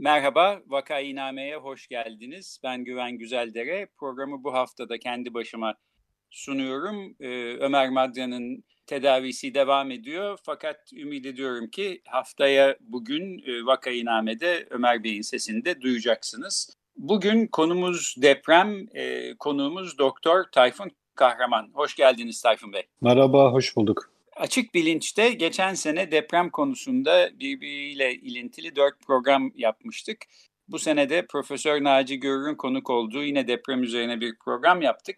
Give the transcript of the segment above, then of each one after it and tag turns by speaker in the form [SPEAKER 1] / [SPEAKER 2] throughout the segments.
[SPEAKER 1] Merhaba, Vakainame'ye hoş geldiniz. Ben Güven Güzeldere. Programı bu haftada kendi başıma sunuyorum. Ee, Ömer Madra'nın tedavisi devam ediyor. Fakat ümit ediyorum ki haftaya bugün e, Vakainame'de Ömer Bey'in sesini de duyacaksınız. Bugün konumuz deprem, e, konuğumuz Doktor Tayfun Kahraman. Hoş geldiniz Tayfun Bey.
[SPEAKER 2] Merhaba, hoş bulduk.
[SPEAKER 1] Açık Bilinç'te geçen sene deprem konusunda birbiriyle ilintili dört program yapmıştık. Bu sene de Profesör Naci Görür'ün konuk olduğu yine deprem üzerine bir program yaptık.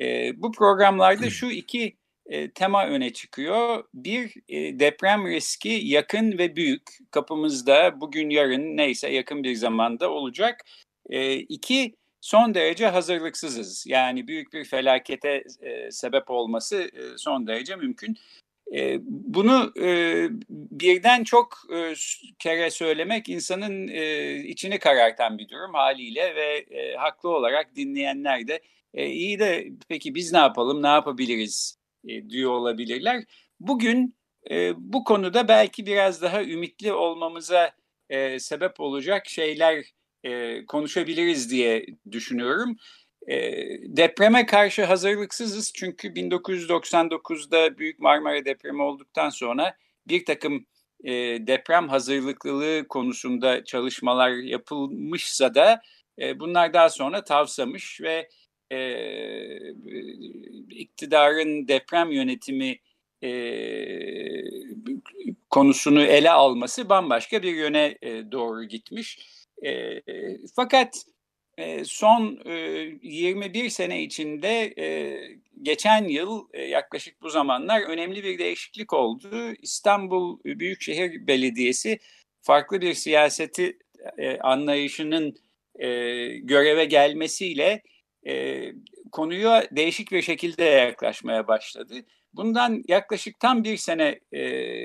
[SPEAKER 1] E, bu programlarda şu iki e, tema öne çıkıyor. Bir, e, deprem riski yakın ve büyük. Kapımızda bugün yarın neyse yakın bir zamanda olacak. E, iki, son derece hazırlıksızız. Yani büyük bir felakete e, sebep olması e, son derece mümkün. E, bunu e, birden çok e, kere söylemek insanın e, içini karartan bir durum haliyle ve haklı olarak dinleyenler de iyi de peki biz ne yapalım, ne yapabiliriz diyor olabilirler. Bugün bu konuda belki biraz daha ümitli olmamıza sebep olacak şeyler konuşabiliriz diye düşünüyorum. E, depreme karşı hazırlıksızız çünkü 1999'da Büyük Marmara depremi olduktan sonra bir takım e, deprem hazırlıklılığı konusunda çalışmalar yapılmışsa da e, bunlar daha sonra tavsamış ve e, iktidarın deprem yönetimi e, konusunu ele alması bambaşka bir yöne e, doğru gitmiş. E, fakat son e, 21 sene içinde geçen yıl yaklaşık bu zamanlar önemli bir değişiklik oldu. İstanbul Büyükşehir Belediyesi farklı bir siyaseti anlayışının göreve gelmesiyle konuya değişik bir şekilde yaklaşmaya başladı. Bundan yaklaşık tam bir sene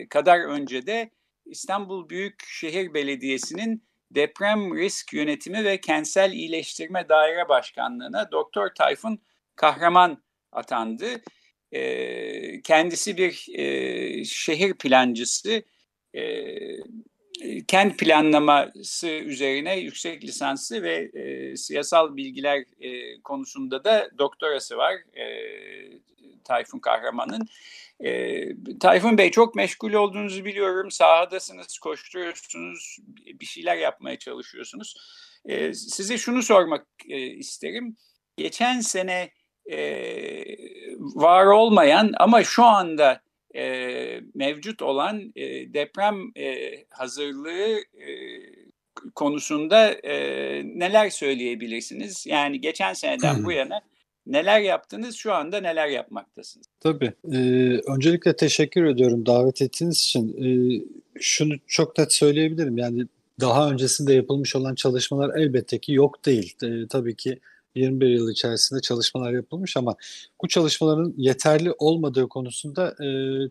[SPEAKER 1] kadar önce de İstanbul Büyükşehir Belediyesi'nin Deprem Risk Yönetimi ve Kentsel İyileştirme Daire Başkanlığı'na Doktor Tayfun Kahraman atandı. E, kendisi bir e, şehir plancısı, e, kent planlaması üzerine yüksek lisansı ve e, siyasal bilgiler e, konusunda da doktorası var e, Tayfun Kahraman'ın. E, Tayfun Bey çok meşgul olduğunuzu biliyorum. Sahadasınız, koşturuyorsunuz, bir şeyler yapmaya çalışıyorsunuz. E, size şunu sormak e, isterim. Geçen sene e, var olmayan ama şu anda e, mevcut olan e, deprem e, hazırlığı e, konusunda e, neler söyleyebilirsiniz? Yani geçen seneden bu yana neler yaptınız, şu anda neler yapmaktasınız?
[SPEAKER 2] Tabii. E, öncelikle teşekkür ediyorum davet ettiğiniz için. E, şunu çok net söyleyebilirim. Yani daha öncesinde yapılmış olan çalışmalar elbette ki yok değil. E, tabii ki 21 yıl içerisinde çalışmalar yapılmış ama bu çalışmaların yeterli olmadığı konusunda e,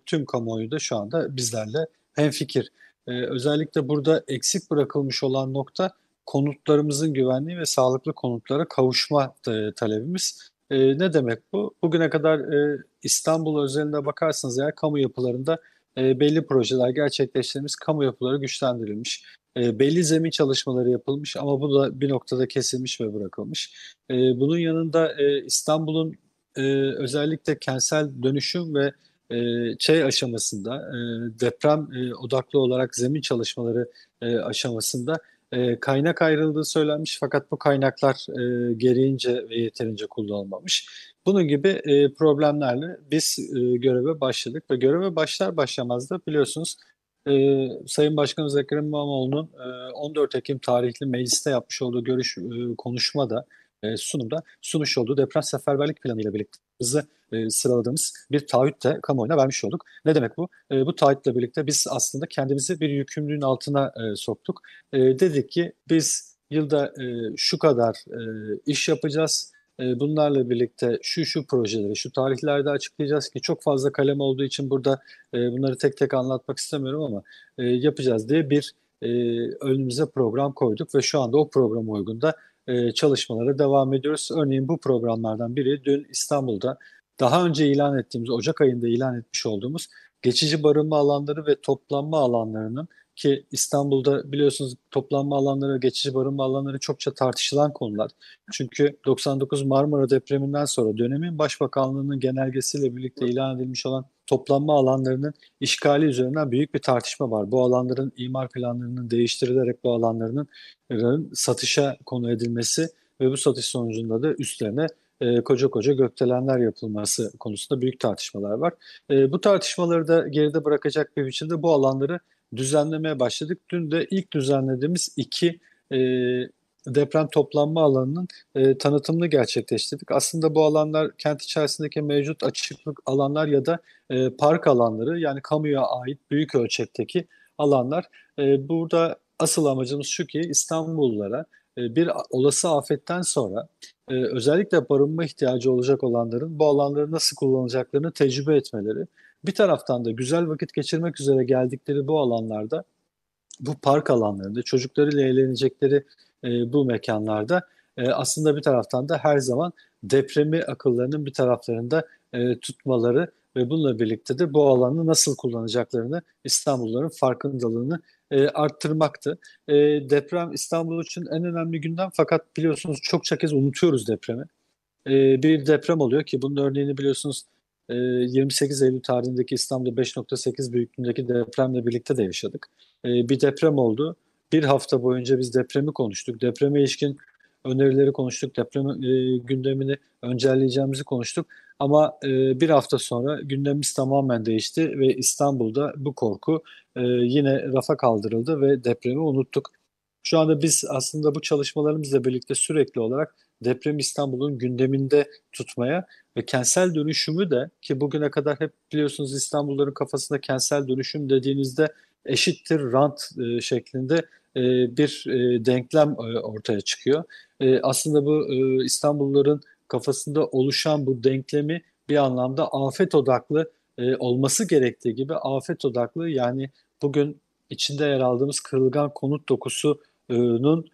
[SPEAKER 2] tüm kamuoyu da şu anda bizlerle hemfikir. E, özellikle burada eksik bırakılmış olan nokta konutlarımızın güvenliği ve sağlıklı konutlara kavuşma e, talebimiz. E, ne demek bu? Bugüne kadar e, İstanbul özelinde bakarsanız eğer kamu yapılarında e, belli projeler gerçekleştirilmiş, kamu yapıları güçlendirilmiş. E, belli zemin çalışmaları yapılmış ama bu da bir noktada kesilmiş ve bırakılmış. E, bunun yanında e, İstanbul'un e, özellikle kentsel dönüşüm ve e, şey aşamasında e, deprem e, odaklı olarak zemin çalışmaları e, aşamasında e, kaynak ayrıldığı söylenmiş fakat bu kaynaklar e, gereğince ve yeterince kullanılmamış. Bunun gibi e, problemlerle biz e, göreve başladık ve göreve başlar başlamaz da biliyorsunuz e, Sayın Başkanımız Ekrem İmamoğlu'nun e, 14 Ekim tarihli mecliste yapmış olduğu görüş e, konuşmada sunumda sunmuş olduğu deprem seferberlik planı ile birlikte hızlı e, sıraladığımız bir taahhüt de kamuoyuna vermiş olduk. Ne demek bu? E, bu taahhütle birlikte biz aslında kendimizi bir yükümlülüğün altına e, soktuk. E, dedik ki biz yılda e, şu kadar e, iş yapacağız. E, bunlarla birlikte şu şu projeleri şu tarihlerde açıklayacağız ki çok fazla kalem olduğu için burada e, bunları tek tek anlatmak istemiyorum ama e, yapacağız diye bir e, önümüze program koyduk ve şu anda o programa uygun da e, çalışmalara devam ediyoruz. Örneğin bu programlardan biri dün İstanbul'da daha önce ilan ettiğimiz, Ocak ayında ilan etmiş olduğumuz geçici barınma alanları ve toplanma alanlarının ki İstanbul'da biliyorsunuz toplanma alanları, geçici barınma alanları çokça tartışılan konular. Çünkü 99 Marmara depreminden sonra dönemin başbakanlığının genelgesiyle birlikte ilan edilmiş olan toplanma alanlarının işgali üzerinden büyük bir tartışma var. Bu alanların imar planlarının değiştirilerek bu alanların satışa konu edilmesi ve bu satış sonucunda da üstlerine e, koca koca gökdelenler yapılması konusunda büyük tartışmalar var. E, bu tartışmaları da geride bırakacak bir biçimde bu alanları düzenlemeye başladık. Dün de ilk düzenlediğimiz iki e, deprem toplanma alanının e, tanıtımını gerçekleştirdik. Aslında bu alanlar kent içerisindeki mevcut açıklık alanlar ya da e, park alanları yani kamuya ait büyük ölçekteki alanlar. E, burada asıl amacımız şu ki İstanbullulara e, bir olası afetten sonra e, özellikle barınma ihtiyacı olacak olanların bu alanları nasıl kullanacaklarını tecrübe etmeleri. Bir taraftan da güzel vakit geçirmek üzere geldikleri bu alanlarda bu park alanlarında çocuklarıyla eğlenecekleri e, bu mekanlarda e, aslında bir taraftan da her zaman depremi akıllarının bir taraflarında e, tutmaları ve bununla birlikte de bu alanı nasıl kullanacaklarını İstanbulluların farkındalığını e, arttırmaktı. E, deprem İstanbul için en önemli gündem fakat biliyorsunuz çokça kez unutuyoruz depremi. E, bir deprem oluyor ki bunun örneğini biliyorsunuz 28 Eylül tarihindeki İstanbul'da 5.8 büyüklüğündeki depremle birlikte de yaşadık. Bir deprem oldu. Bir hafta boyunca biz depremi konuştuk. Depreme ilişkin önerileri konuştuk. Deprem gündemini öncelleyeceğimizi konuştuk. Ama bir hafta sonra gündemimiz tamamen değişti ve İstanbul'da bu korku yine rafa kaldırıldı ve depremi unuttuk. Şu anda biz aslında bu çalışmalarımızla birlikte sürekli olarak deprem İstanbul'un gündeminde tutmaya ve kentsel dönüşümü de ki bugüne kadar hep biliyorsunuz İstanbulluların kafasında kentsel dönüşüm dediğinizde eşittir rant e, şeklinde e, bir e, denklem e, ortaya çıkıyor. Aslında bu İstanbulluların kafasında oluşan bu denklemi bir anlamda afet odaklı olması gerektiği gibi afet odaklı yani bugün içinde yer aldığımız kırılgan konut dokusunun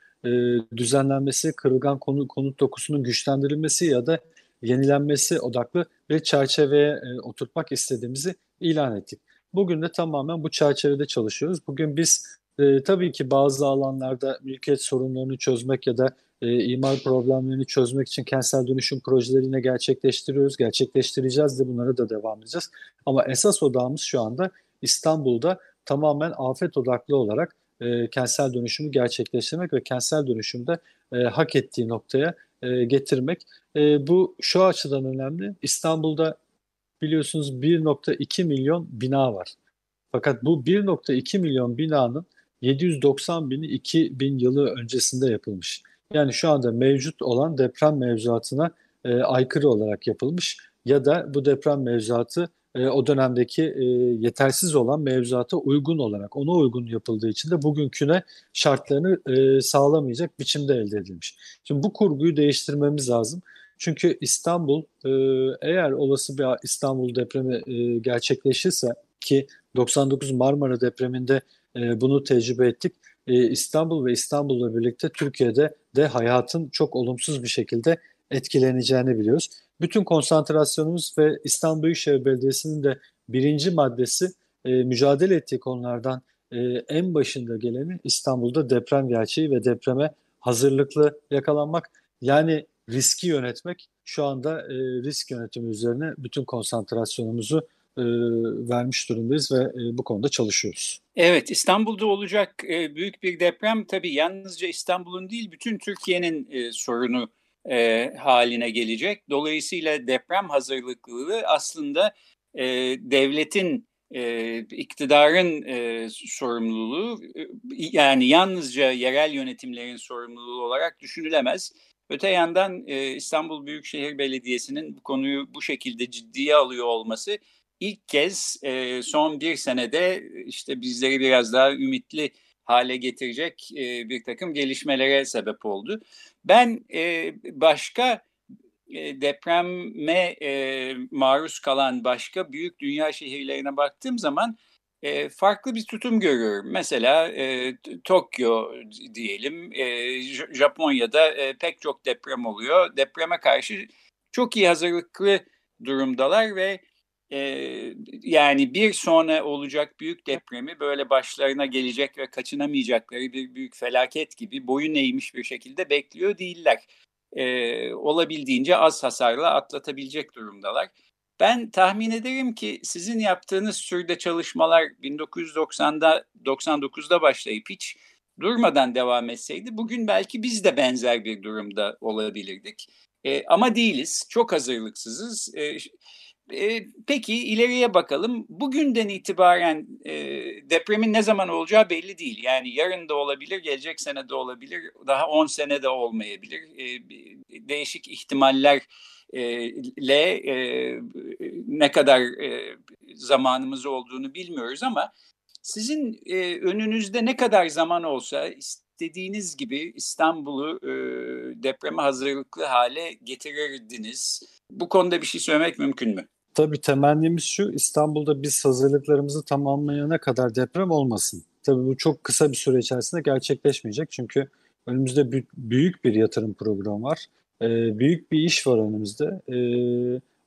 [SPEAKER 2] düzenlenmesi, kırılgan konut, dokusunun güçlendirilmesi ya da yenilenmesi odaklı bir çerçeveye oturtmak istediğimizi ilan ettik. Bugün de tamamen bu çerçevede çalışıyoruz. Bugün biz e, tabii ki bazı alanlarda mülkiyet sorunlarını çözmek ya da e, imar problemlerini çözmek için kentsel dönüşüm projelerini gerçekleştiriyoruz, gerçekleştireceğiz de bunlara da devam edeceğiz. Ama esas odağımız şu anda İstanbul'da tamamen afet odaklı olarak e, kentsel dönüşümü gerçekleştirmek ve kentsel dönüşümde e, hak ettiği noktaya e, getirmek. E, bu şu açıdan önemli. İstanbul'da biliyorsunuz 1.2 milyon bina var. Fakat bu 1.2 milyon binanın 790 bini 2000 yılı öncesinde yapılmış. Yani şu anda mevcut olan deprem mevzuatına e, aykırı olarak yapılmış ya da bu deprem mevzuatı e, o dönemdeki e, yetersiz olan mevzuata uygun olarak ona uygun yapıldığı için de bugünküne şartlarını e, sağlamayacak biçimde elde edilmiş. Şimdi bu kurguyu değiştirmemiz lazım. Çünkü İstanbul e, eğer olası bir İstanbul depremi e, gerçekleşirse ki 99 Marmara depreminde e, bunu tecrübe ettik. E, İstanbul ve İstanbul'la birlikte Türkiye'de de hayatın çok olumsuz bir şekilde etkileneceğini biliyoruz. Bütün konsantrasyonumuz ve İstanbul Büyükşehir Belediyesi'nin de birinci maddesi e, mücadele ettiği konulardan e, en başında geleni İstanbul'da deprem gerçeği ve depreme hazırlıklı yakalanmak. Yani riski yönetmek şu anda e, risk yönetimi üzerine bütün konsantrasyonumuzu e, vermiş durumdayız ve e, bu konuda çalışıyoruz.
[SPEAKER 1] Evet İstanbul'da olacak e, büyük bir deprem tabii yalnızca İstanbul'un değil bütün Türkiye'nin e, sorunu e, haline gelecek. Dolayısıyla deprem hazırlıklılığı aslında e, devletin e, iktidarın e, sorumluluğu yani yalnızca yerel yönetimlerin sorumluluğu olarak düşünülemez. Öte yandan e, İstanbul Büyükşehir Belediyesi'nin bu konuyu bu şekilde ciddiye alıyor olması ilk kez e, son bir senede işte bizleri biraz daha ümitli hale getirecek e, bir takım gelişmelere sebep oldu. Ben e, başka e, depreme e, maruz kalan başka büyük dünya şehirlerine baktığım zaman e, farklı bir tutum görüyorum. Mesela e, Tokyo diyelim, e, Japonya'da e, pek çok deprem oluyor. Depreme karşı çok iyi hazırlıklı durumdalar ve e, yani bir sonra olacak büyük depremi böyle başlarına gelecek ve kaçınamayacakları bir büyük felaket gibi boyun eğmiş bir şekilde bekliyor değiller. E, olabildiğince az hasarla atlatabilecek durumdalar. Ben tahmin ederim ki sizin yaptığınız türde çalışmalar 1990'da 99'da başlayıp hiç durmadan devam etseydi bugün belki biz de benzer bir durumda olabilirdik. E, ama değiliz. Çok hazırlıksızız. E, e, peki ileriye bakalım. Bugünden itibaren e, depremin ne zaman olacağı belli değil. Yani yarın da olabilir, gelecek sene de olabilir, daha 10 sene de olmayabilir. E, değişik ihtimaller le e, ne kadar e, zamanımız olduğunu bilmiyoruz ama sizin e, önünüzde ne kadar zaman olsa istediğiniz gibi İstanbul'u e, depreme hazırlıklı hale getirirdiniz. Bu konuda bir şey söylemek mümkün mü?
[SPEAKER 2] Tabii temennimiz şu İstanbul'da biz hazırlıklarımızı tamamlayana kadar deprem olmasın. Tabii bu çok kısa bir süre içerisinde gerçekleşmeyecek çünkü önümüzde büyük bir yatırım programı var. E, büyük bir iş var önümüzde. E,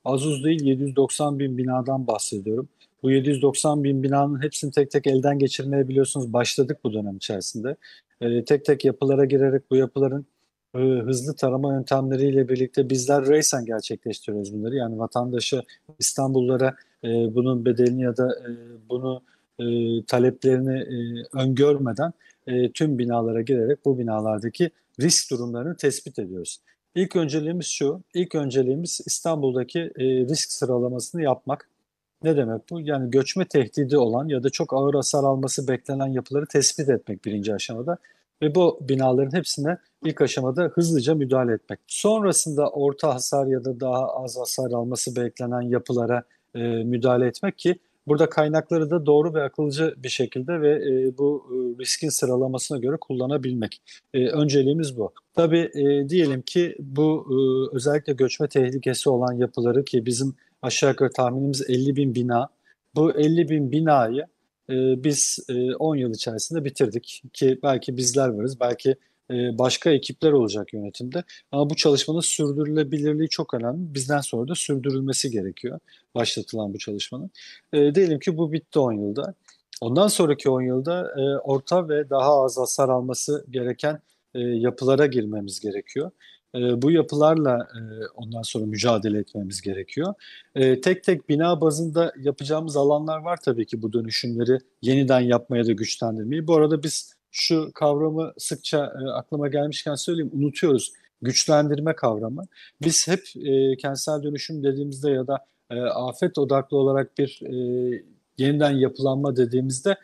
[SPEAKER 2] az uz değil 790 bin binadan bahsediyorum. Bu 790 bin binanın hepsini tek tek elden geçirmeye biliyorsunuz başladık bu dönem içerisinde. E, tek tek yapılara girerek bu yapıların e, hızlı tarama yöntemleriyle birlikte bizler reysen gerçekleştiriyoruz bunları. Yani vatandaşı İstanbullara e, bunun bedelini ya da e, bunu e, taleplerini e, öngörmeden e, tüm binalara girerek bu binalardaki risk durumlarını tespit ediyoruz. İlk önceliğimiz şu, ilk önceliğimiz İstanbul'daki e, risk sıralamasını yapmak. Ne demek bu? Yani göçme tehdidi olan ya da çok ağır hasar alması beklenen yapıları tespit etmek birinci aşamada ve bu binaların hepsine ilk aşamada hızlıca müdahale etmek. Sonrasında orta hasar ya da daha az hasar alması beklenen yapılara e, müdahale etmek ki Burada kaynakları da doğru ve akılcı bir şekilde ve e, bu e, riskin sıralamasına göre kullanabilmek. E, önceliğimiz bu. Tabii e, diyelim ki bu e, özellikle göçme tehlikesi olan yapıları ki bizim aşağı yukarı tahminimiz 50 bin bina. Bu 50 bin binayı e, biz e, 10 yıl içerisinde bitirdik ki belki bizler varız, belki e, başka ekipler olacak yönetimde. Ama bu çalışmanın sürdürülebilirliği çok önemli. Bizden sonra da sürdürülmesi gerekiyor başlatılan bu çalışmanın. E, diyelim ki bu bitti 10 yılda. Ondan sonraki 10 yılda e, orta ve daha az hasar alması gereken e, yapılara girmemiz gerekiyor. E, bu yapılarla e, ondan sonra mücadele etmemiz gerekiyor. E, tek tek bina bazında yapacağımız alanlar var tabii ki bu dönüşümleri yeniden yapmaya da güçlendirmeyi. Bu arada biz şu kavramı sıkça e, aklıma gelmişken söyleyeyim unutuyoruz. Güçlendirme kavramı. Biz hep e, kentsel dönüşüm dediğimizde ya da afet odaklı olarak bir yeniden yapılanma dediğimizde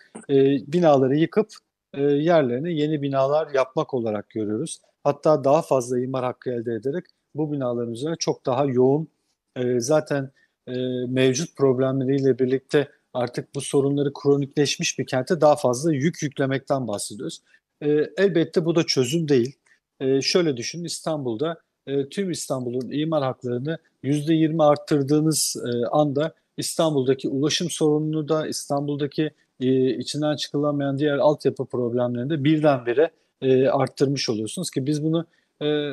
[SPEAKER 2] binaları yıkıp yerlerine yeni binalar yapmak olarak görüyoruz. Hatta daha fazla imar hakkı elde ederek bu binaların üzerine çok daha yoğun e, zaten e, mevcut problemleriyle birlikte artık bu sorunları kronikleşmiş bir kente daha fazla yük yüklemekten bahsediyoruz. E, elbette bu da çözüm değil. E, şöyle düşünün İstanbul'da e, tüm İstanbul'un imar haklarını %20 arttırdığınız e, anda İstanbul'daki ulaşım sorununu da İstanbul'daki e, içinden çıkılamayan diğer altyapı problemlerini de birdenbire e, arttırmış oluyorsunuz ki biz bunu e,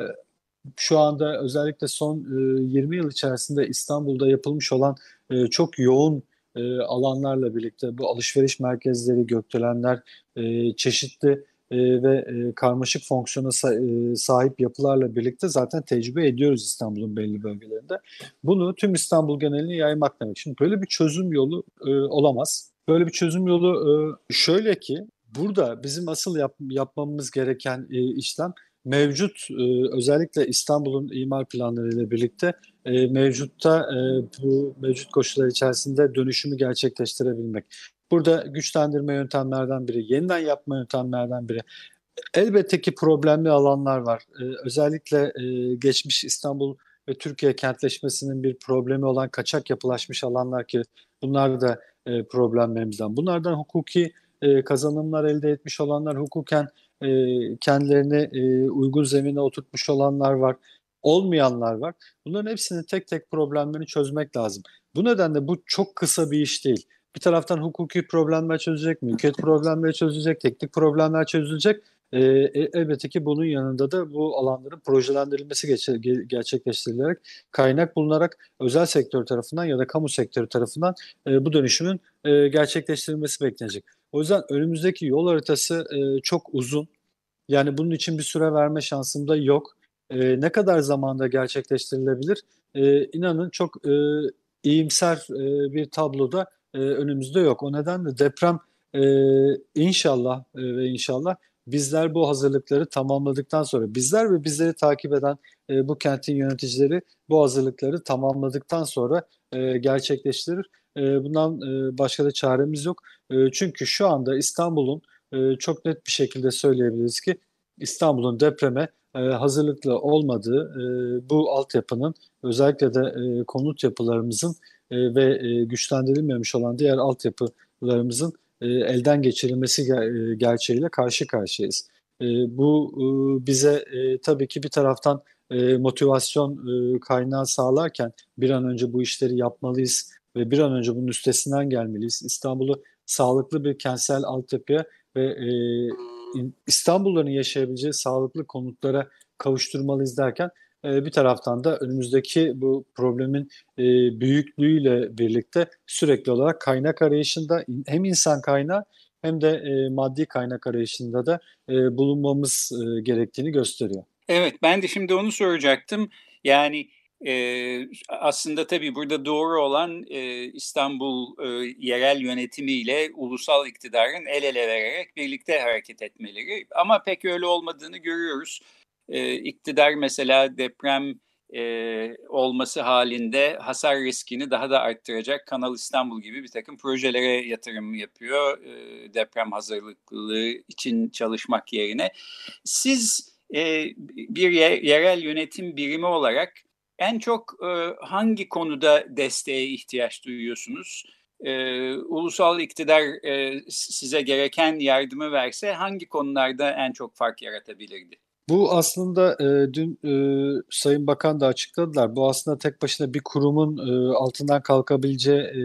[SPEAKER 2] şu anda özellikle son e, 20 yıl içerisinde İstanbul'da yapılmış olan e, çok yoğun e, alanlarla birlikte bu alışveriş merkezleri, gökdelenler, e, çeşitli e, ve e, karmaşık fonksiyona sa- e, sahip yapılarla birlikte zaten tecrübe ediyoruz İstanbul'un belli bölgelerinde. Bunu tüm İstanbul geneline yaymak demek. Şimdi böyle bir çözüm yolu e, olamaz. Böyle bir çözüm yolu e, şöyle ki burada bizim asıl yap, yapmamız gereken e, işlem mevcut e, özellikle İstanbul'un imar planlarıyla birlikte e, mevcutta e, bu mevcut koşullar içerisinde dönüşümü gerçekleştirebilmek. Burada güçlendirme yöntemlerden biri, yeniden yapma yöntemlerden biri. elbette ki problemli alanlar var. Ee, özellikle e, geçmiş İstanbul ve Türkiye kentleşmesinin bir problemi olan kaçak yapılaşmış alanlar ki bunlar da e, problemlerimizden. Bunlardan hukuki e, kazanımlar elde etmiş olanlar, hukuken e, kendilerini e, uygun zemine oturtmuş olanlar var, olmayanlar var. Bunların hepsinin tek tek problemlerini çözmek lazım. Bu nedenle bu çok kısa bir iş değil. Bir taraftan hukuki problemler çözecek, mülkiyet problemleri çözecek, teknik problemler çözülecek. E, elbette ki bunun yanında da bu alanların projelendirilmesi gerçekleştirilerek kaynak bulunarak özel sektör tarafından ya da kamu sektörü tarafından e, bu dönüşümün e, gerçekleştirilmesi beklenecek. O yüzden önümüzdeki yol haritası e, çok uzun. Yani bunun için bir süre verme şansım da yok. E, ne kadar zamanda gerçekleştirilebilir? E, inanın çok e, iyimser e, bir tabloda e, önümüzde yok. O nedenle deprem e, inşallah e, ve inşallah bizler bu hazırlıkları tamamladıktan sonra bizler ve bizleri takip eden e, bu kentin yöneticileri bu hazırlıkları tamamladıktan sonra e, gerçekleştirir. E, bundan e, başka da çaremiz yok. E, çünkü şu anda İstanbul'un e, çok net bir şekilde söyleyebiliriz ki İstanbul'un depreme e, hazırlıklı olmadığı e, bu altyapının özellikle de e, konut yapılarımızın e, ve e, güçlendirilmemiş olan diğer altyapılarımızın e, elden geçirilmesi e, gerçeğiyle karşı karşıyayız. E, bu e, bize e, tabii ki bir taraftan e, motivasyon e, kaynağı sağlarken bir an önce bu işleri yapmalıyız ve bir an önce bunun üstesinden gelmeliyiz. İstanbul'u sağlıklı bir kentsel altyapıya ve e, İstanbulluların yaşayabileceği sağlıklı konutlara kavuşturmalıyız derken e, bir taraftan da önümüzdeki bu problemin e, büyüklüğüyle birlikte sürekli olarak kaynak arayışında hem insan kaynağı hem de e, maddi kaynak arayışında da bulunmamız gerektiğini gösteriyor.
[SPEAKER 1] Evet ben de şimdi onu soracaktım. Yani e, aslında tabii burada doğru olan e, İstanbul e, yerel yönetimiyle ulusal iktidarın el ele vererek birlikte hareket etmeleri. Ama pek öyle olmadığını görüyoruz. E, iktidar mesela deprem e, olması halinde hasar riskini daha da arttıracak Kanal İstanbul gibi bir takım projelere yatırım yapıyor e, deprem hazırlıklı için çalışmak yerine. Siz e, bir yerel yönetim birimi olarak en çok e, hangi konuda desteğe ihtiyaç duyuyorsunuz? E, ulusal iktidar e, size gereken yardımı verse hangi konularda en çok fark yaratabilirdi?
[SPEAKER 2] Bu aslında e, dün e, Sayın Bakan da açıkladılar. Bu aslında tek başına bir kurumun e, altından kalkabileceği e,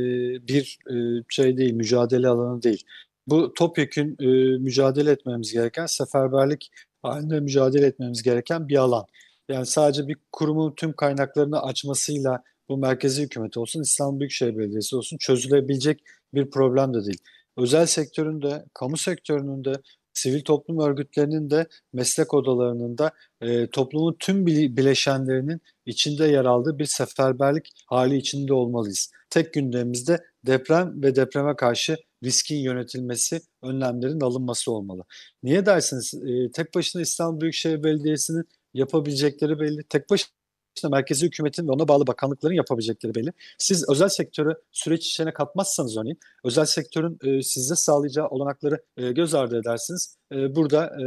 [SPEAKER 2] bir e, şey değil, mücadele alanı değil. Bu topyekün e, mücadele etmemiz gereken, seferberlik halinde mücadele etmemiz gereken bir alan. Yani sadece bir kurumun tüm kaynaklarını açmasıyla bu merkezi hükümet olsun, İstanbul Büyükşehir Belediyesi olsun çözülebilecek bir problem de değil. Özel sektörün de, kamu sektörünün de, sivil toplum örgütlerinin de, meslek odalarının da e, toplumun tüm bileşenlerinin içinde yer aldığı bir seferberlik hali içinde olmalıyız. Tek gündemimizde deprem ve depreme karşı riskin yönetilmesi, önlemlerin alınması olmalı. Niye dersiniz? E, tek başına İstanbul Büyükşehir Belediyesi'nin yapabilecekleri belli. Tek başına merkezi hükümetin ve ona bağlı bakanlıkların yapabilecekleri belli. Siz özel sektörü süreç içine katmazsanız örneğin özel sektörün e, size sağlayacağı olanakları e, göz ardı edersiniz. E, burada e,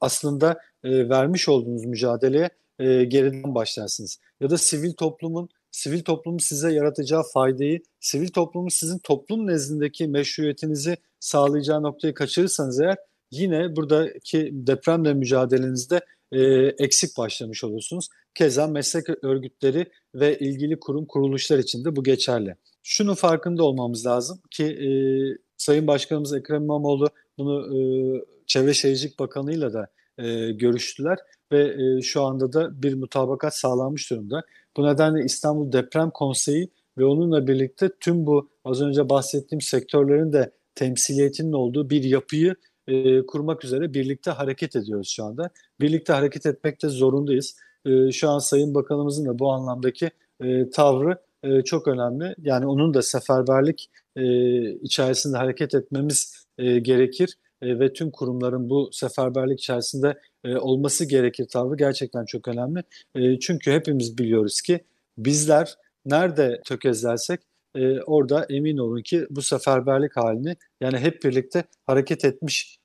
[SPEAKER 2] aslında e, vermiş olduğunuz mücadeleye e, geriden başlarsınız. Ya da sivil toplumun sivil toplumun size yaratacağı faydayı, sivil toplumun sizin toplum nezdindeki meşruiyetinizi sağlayacağı noktayı kaçırırsanız eğer yine buradaki depremle mücadelenizde e, eksik başlamış olursunuz. Keza meslek örgütleri ve ilgili kurum kuruluşlar için de bu geçerli. Şunun farkında olmamız lazım ki e, Sayın Başkanımız Ekrem İmamoğlu bunu e, Çevre Şehircilik Bakanı'yla da e, görüştüler ve e, şu anda da bir mutabakat sağlanmış durumda. Bu nedenle İstanbul Deprem Konseyi ve onunla birlikte tüm bu az önce bahsettiğim sektörlerin de temsiliyetinin olduğu bir yapıyı e, kurmak üzere birlikte hareket ediyoruz şu anda. Birlikte hareket etmekte zorundayız. E, şu an Sayın Bakanımızın da bu anlamdaki e, tavrı e, çok önemli. Yani onun da seferberlik e, içerisinde hareket etmemiz e, gerekir e, ve tüm kurumların bu seferberlik içerisinde e, olması gerekir tavrı gerçekten çok önemli. E, çünkü hepimiz biliyoruz ki bizler nerede tökezlersek orada emin olun ki bu seferberlik halini yani hep birlikte hareket etmiş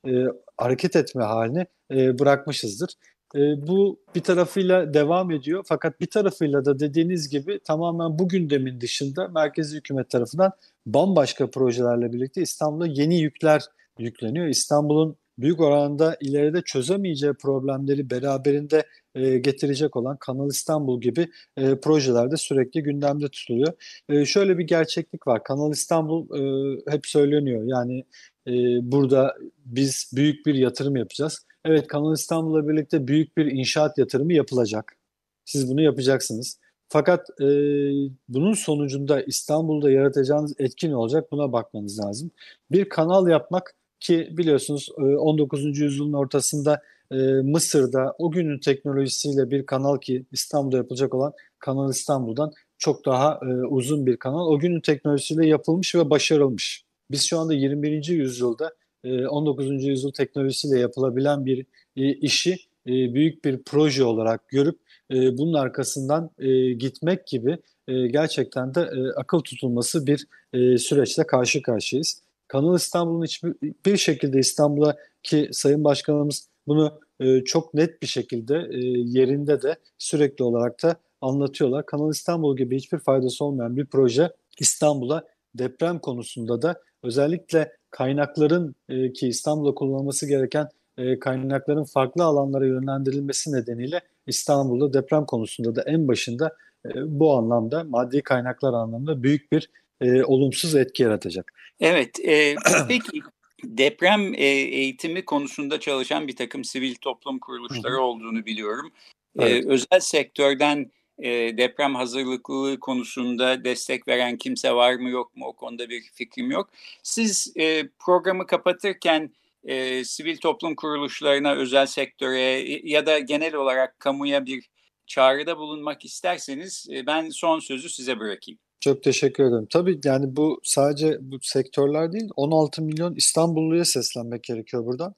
[SPEAKER 2] hareket etme halini bırakmışızdır. E, bu bir tarafıyla devam ediyor fakat bir tarafıyla da dediğiniz gibi tamamen bu gündemin dışında merkezi hükümet tarafından bambaşka projelerle birlikte İstanbul'a yeni yükler yükleniyor. İstanbul'un büyük oranda ileride çözemeyeceği problemleri beraberinde e, getirecek olan Kanal İstanbul gibi e, projelerde sürekli gündemde tutuluyor. E, şöyle bir gerçeklik var. Kanal İstanbul e, hep söyleniyor. Yani e, burada biz büyük bir yatırım yapacağız. Evet Kanal İstanbul'la birlikte büyük bir inşaat yatırımı yapılacak. Siz bunu yapacaksınız. Fakat e, bunun sonucunda İstanbul'da yaratacağınız etki ne olacak buna bakmanız lazım. Bir kanal yapmak ki biliyorsunuz 19. E, yüzyılın ortasında e, Mısır'da o günün teknolojisiyle bir kanal ki İstanbul'da yapılacak olan Kanal İstanbul'dan çok daha e, uzun bir kanal. O günün teknolojisiyle yapılmış ve başarılmış. Biz şu anda 21. yüzyılda 19. yüzyıl teknolojisiyle yapılabilen bir işi büyük bir proje olarak görüp bunun arkasından gitmek gibi gerçekten de akıl tutulması bir süreçle karşı karşıyayız. Kanal İstanbul'un hiçbir şekilde İstanbul'a ki Sayın Başkanımız bunu e, çok net bir şekilde e, yerinde de sürekli olarak da anlatıyorlar. Kanal İstanbul gibi hiçbir faydası olmayan bir proje İstanbul'a deprem konusunda da özellikle kaynakların e, ki İstanbul'da kullanılması gereken e, kaynakların farklı alanlara yönlendirilmesi nedeniyle İstanbul'da deprem konusunda da en başında e, bu anlamda maddi kaynaklar anlamında büyük bir e, olumsuz etki yaratacak.
[SPEAKER 1] Evet, e, peki deprem e, eğitimi konusunda çalışan bir takım sivil toplum kuruluşları olduğunu biliyorum. E, evet. E, özel sektörden e, deprem hazırlıklılığı konusunda destek veren kimse var mı yok mu o konuda bir fikrim yok. Siz e, programı kapatırken e, sivil toplum kuruluşlarına, özel sektöre ya da genel olarak kamuya bir çağrıda bulunmak isterseniz e, ben son sözü size bırakayım.
[SPEAKER 2] Çok teşekkür ederim. Tabii yani bu sadece bu sektörler değil 16 milyon İstanbulluya seslenmek gerekiyor buradan.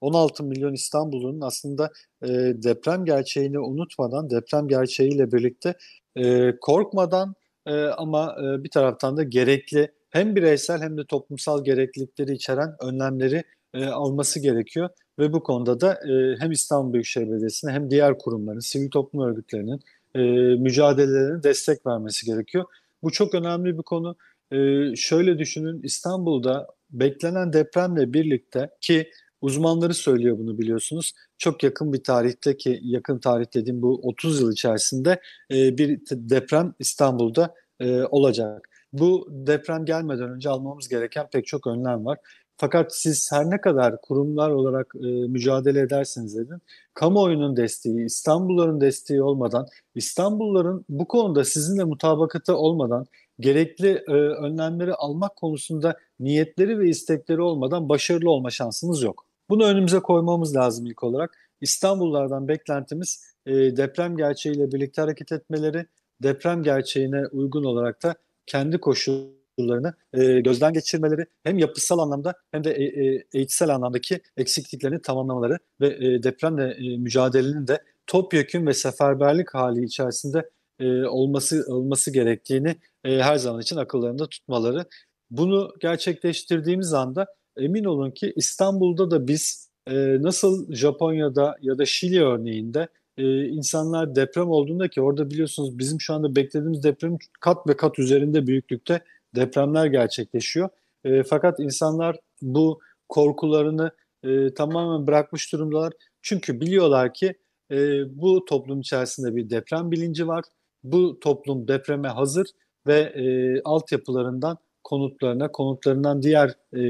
[SPEAKER 2] 16 milyon İstanbul'un aslında e, deprem gerçeğini unutmadan, deprem gerçeğiyle birlikte e, korkmadan e, ama e, bir taraftan da gerekli hem bireysel hem de toplumsal gereklilikleri içeren önlemleri e, alması gerekiyor. Ve bu konuda da e, hem İstanbul Büyükşehir Belediyesi'ne hem diğer kurumların, sivil toplum örgütlerinin e, mücadelelerine destek vermesi gerekiyor. Bu çok önemli bir konu. Ee, şöyle düşünün İstanbul'da beklenen depremle birlikte ki uzmanları söylüyor bunu biliyorsunuz. Çok yakın bir tarihte ki yakın tarih dediğim bu 30 yıl içerisinde e, bir deprem İstanbul'da e, olacak. Bu deprem gelmeden önce almamız gereken pek çok önlem var. Fakat siz her ne kadar kurumlar olarak e, mücadele ederseniz edin, kamuoyunun desteği, İstanbulluların desteği olmadan, İstanbulluların bu konuda sizinle mutabakatı olmadan, gerekli e, önlemleri almak konusunda niyetleri ve istekleri olmadan başarılı olma şansınız yok. Bunu önümüze koymamız lazım ilk olarak. İstanbullulardan beklentimiz e, deprem gerçeğiyle birlikte hareket etmeleri, deprem gerçeğine uygun olarak da kendi koşullarını koşullarını e, gözden geçirmeleri hem yapısal anlamda hem de e, e, eğitsel anlamdaki eksikliklerini tamamlamaları ve e, depremle e, mücadelenin de topyekün ve seferberlik hali içerisinde e, olması olması gerektiğini e, her zaman için akıllarında tutmaları. Bunu gerçekleştirdiğimiz anda emin olun ki İstanbul'da da biz e, nasıl Japonya'da ya da Şili örneğinde e, insanlar deprem olduğunda ki orada biliyorsunuz bizim şu anda beklediğimiz deprem kat ve kat üzerinde büyüklükte depremler gerçekleşiyor. E, fakat insanlar bu korkularını e, tamamen bırakmış durumdalar. Çünkü biliyorlar ki e, bu toplum içerisinde bir deprem bilinci var. Bu toplum depreme hazır ve e, altyapılarından konutlarına, konutlarından diğer e,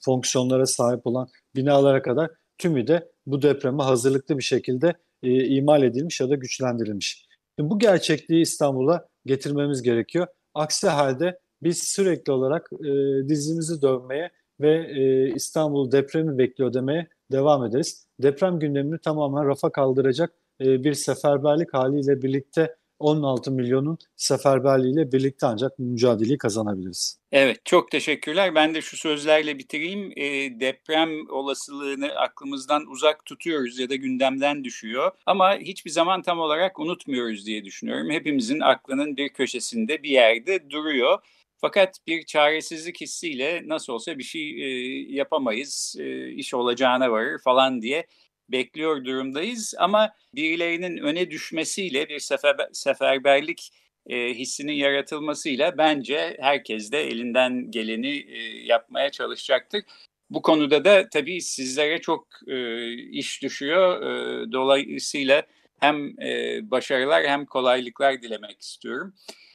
[SPEAKER 2] fonksiyonlara sahip olan binalara kadar tümü de bu depreme hazırlıklı bir şekilde e, imal edilmiş ya da güçlendirilmiş. Bu gerçekliği İstanbul'a getirmemiz gerekiyor. Aksi halde biz sürekli olarak e, dizimizi dövmeye ve e, İstanbul depremi bekliyor demeye devam ederiz. Deprem gündemini tamamen rafa kaldıracak e, bir seferberlik haliyle birlikte 16 milyonun seferberliğiyle birlikte ancak mücadeleyi kazanabiliriz.
[SPEAKER 1] Evet çok teşekkürler. Ben de şu sözlerle bitireyim. E, deprem olasılığını aklımızdan uzak tutuyoruz ya da gündemden düşüyor. Ama hiçbir zaman tam olarak unutmuyoruz diye düşünüyorum. Hepimizin aklının bir köşesinde bir yerde duruyor. Fakat bir çaresizlik hissiyle nasıl olsa bir şey e, yapamayız, e, iş olacağına varır falan diye bekliyor durumdayız. Ama birilerinin öne düşmesiyle bir sefer, seferberlik e, hissinin yaratılmasıyla bence herkes de elinden geleni e, yapmaya çalışacaktır. Bu konuda da tabii sizlere çok e, iş düşüyor. E, dolayısıyla hem e, başarılar hem kolaylıklar dilemek istiyorum.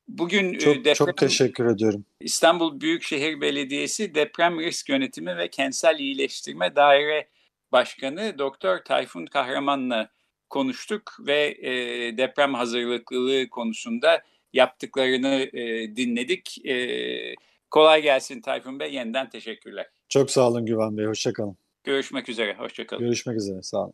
[SPEAKER 2] Bugün çok, deprem, çok teşekkür ediyorum.
[SPEAKER 1] İstanbul Büyükşehir Belediyesi Deprem Risk Yönetimi ve Kentsel İyileştirme Daire Başkanı Doktor Tayfun Kahraman'la konuştuk ve e, deprem hazırlıklılığı konusunda yaptıklarını e, dinledik. E, kolay gelsin Tayfun Bey. Yeniden teşekkürler.
[SPEAKER 2] Çok sağ olun Güven Bey. Hoşçakalın.
[SPEAKER 1] Görüşmek üzere. Hoşçakalın.
[SPEAKER 2] Görüşmek üzere. Sağ olun.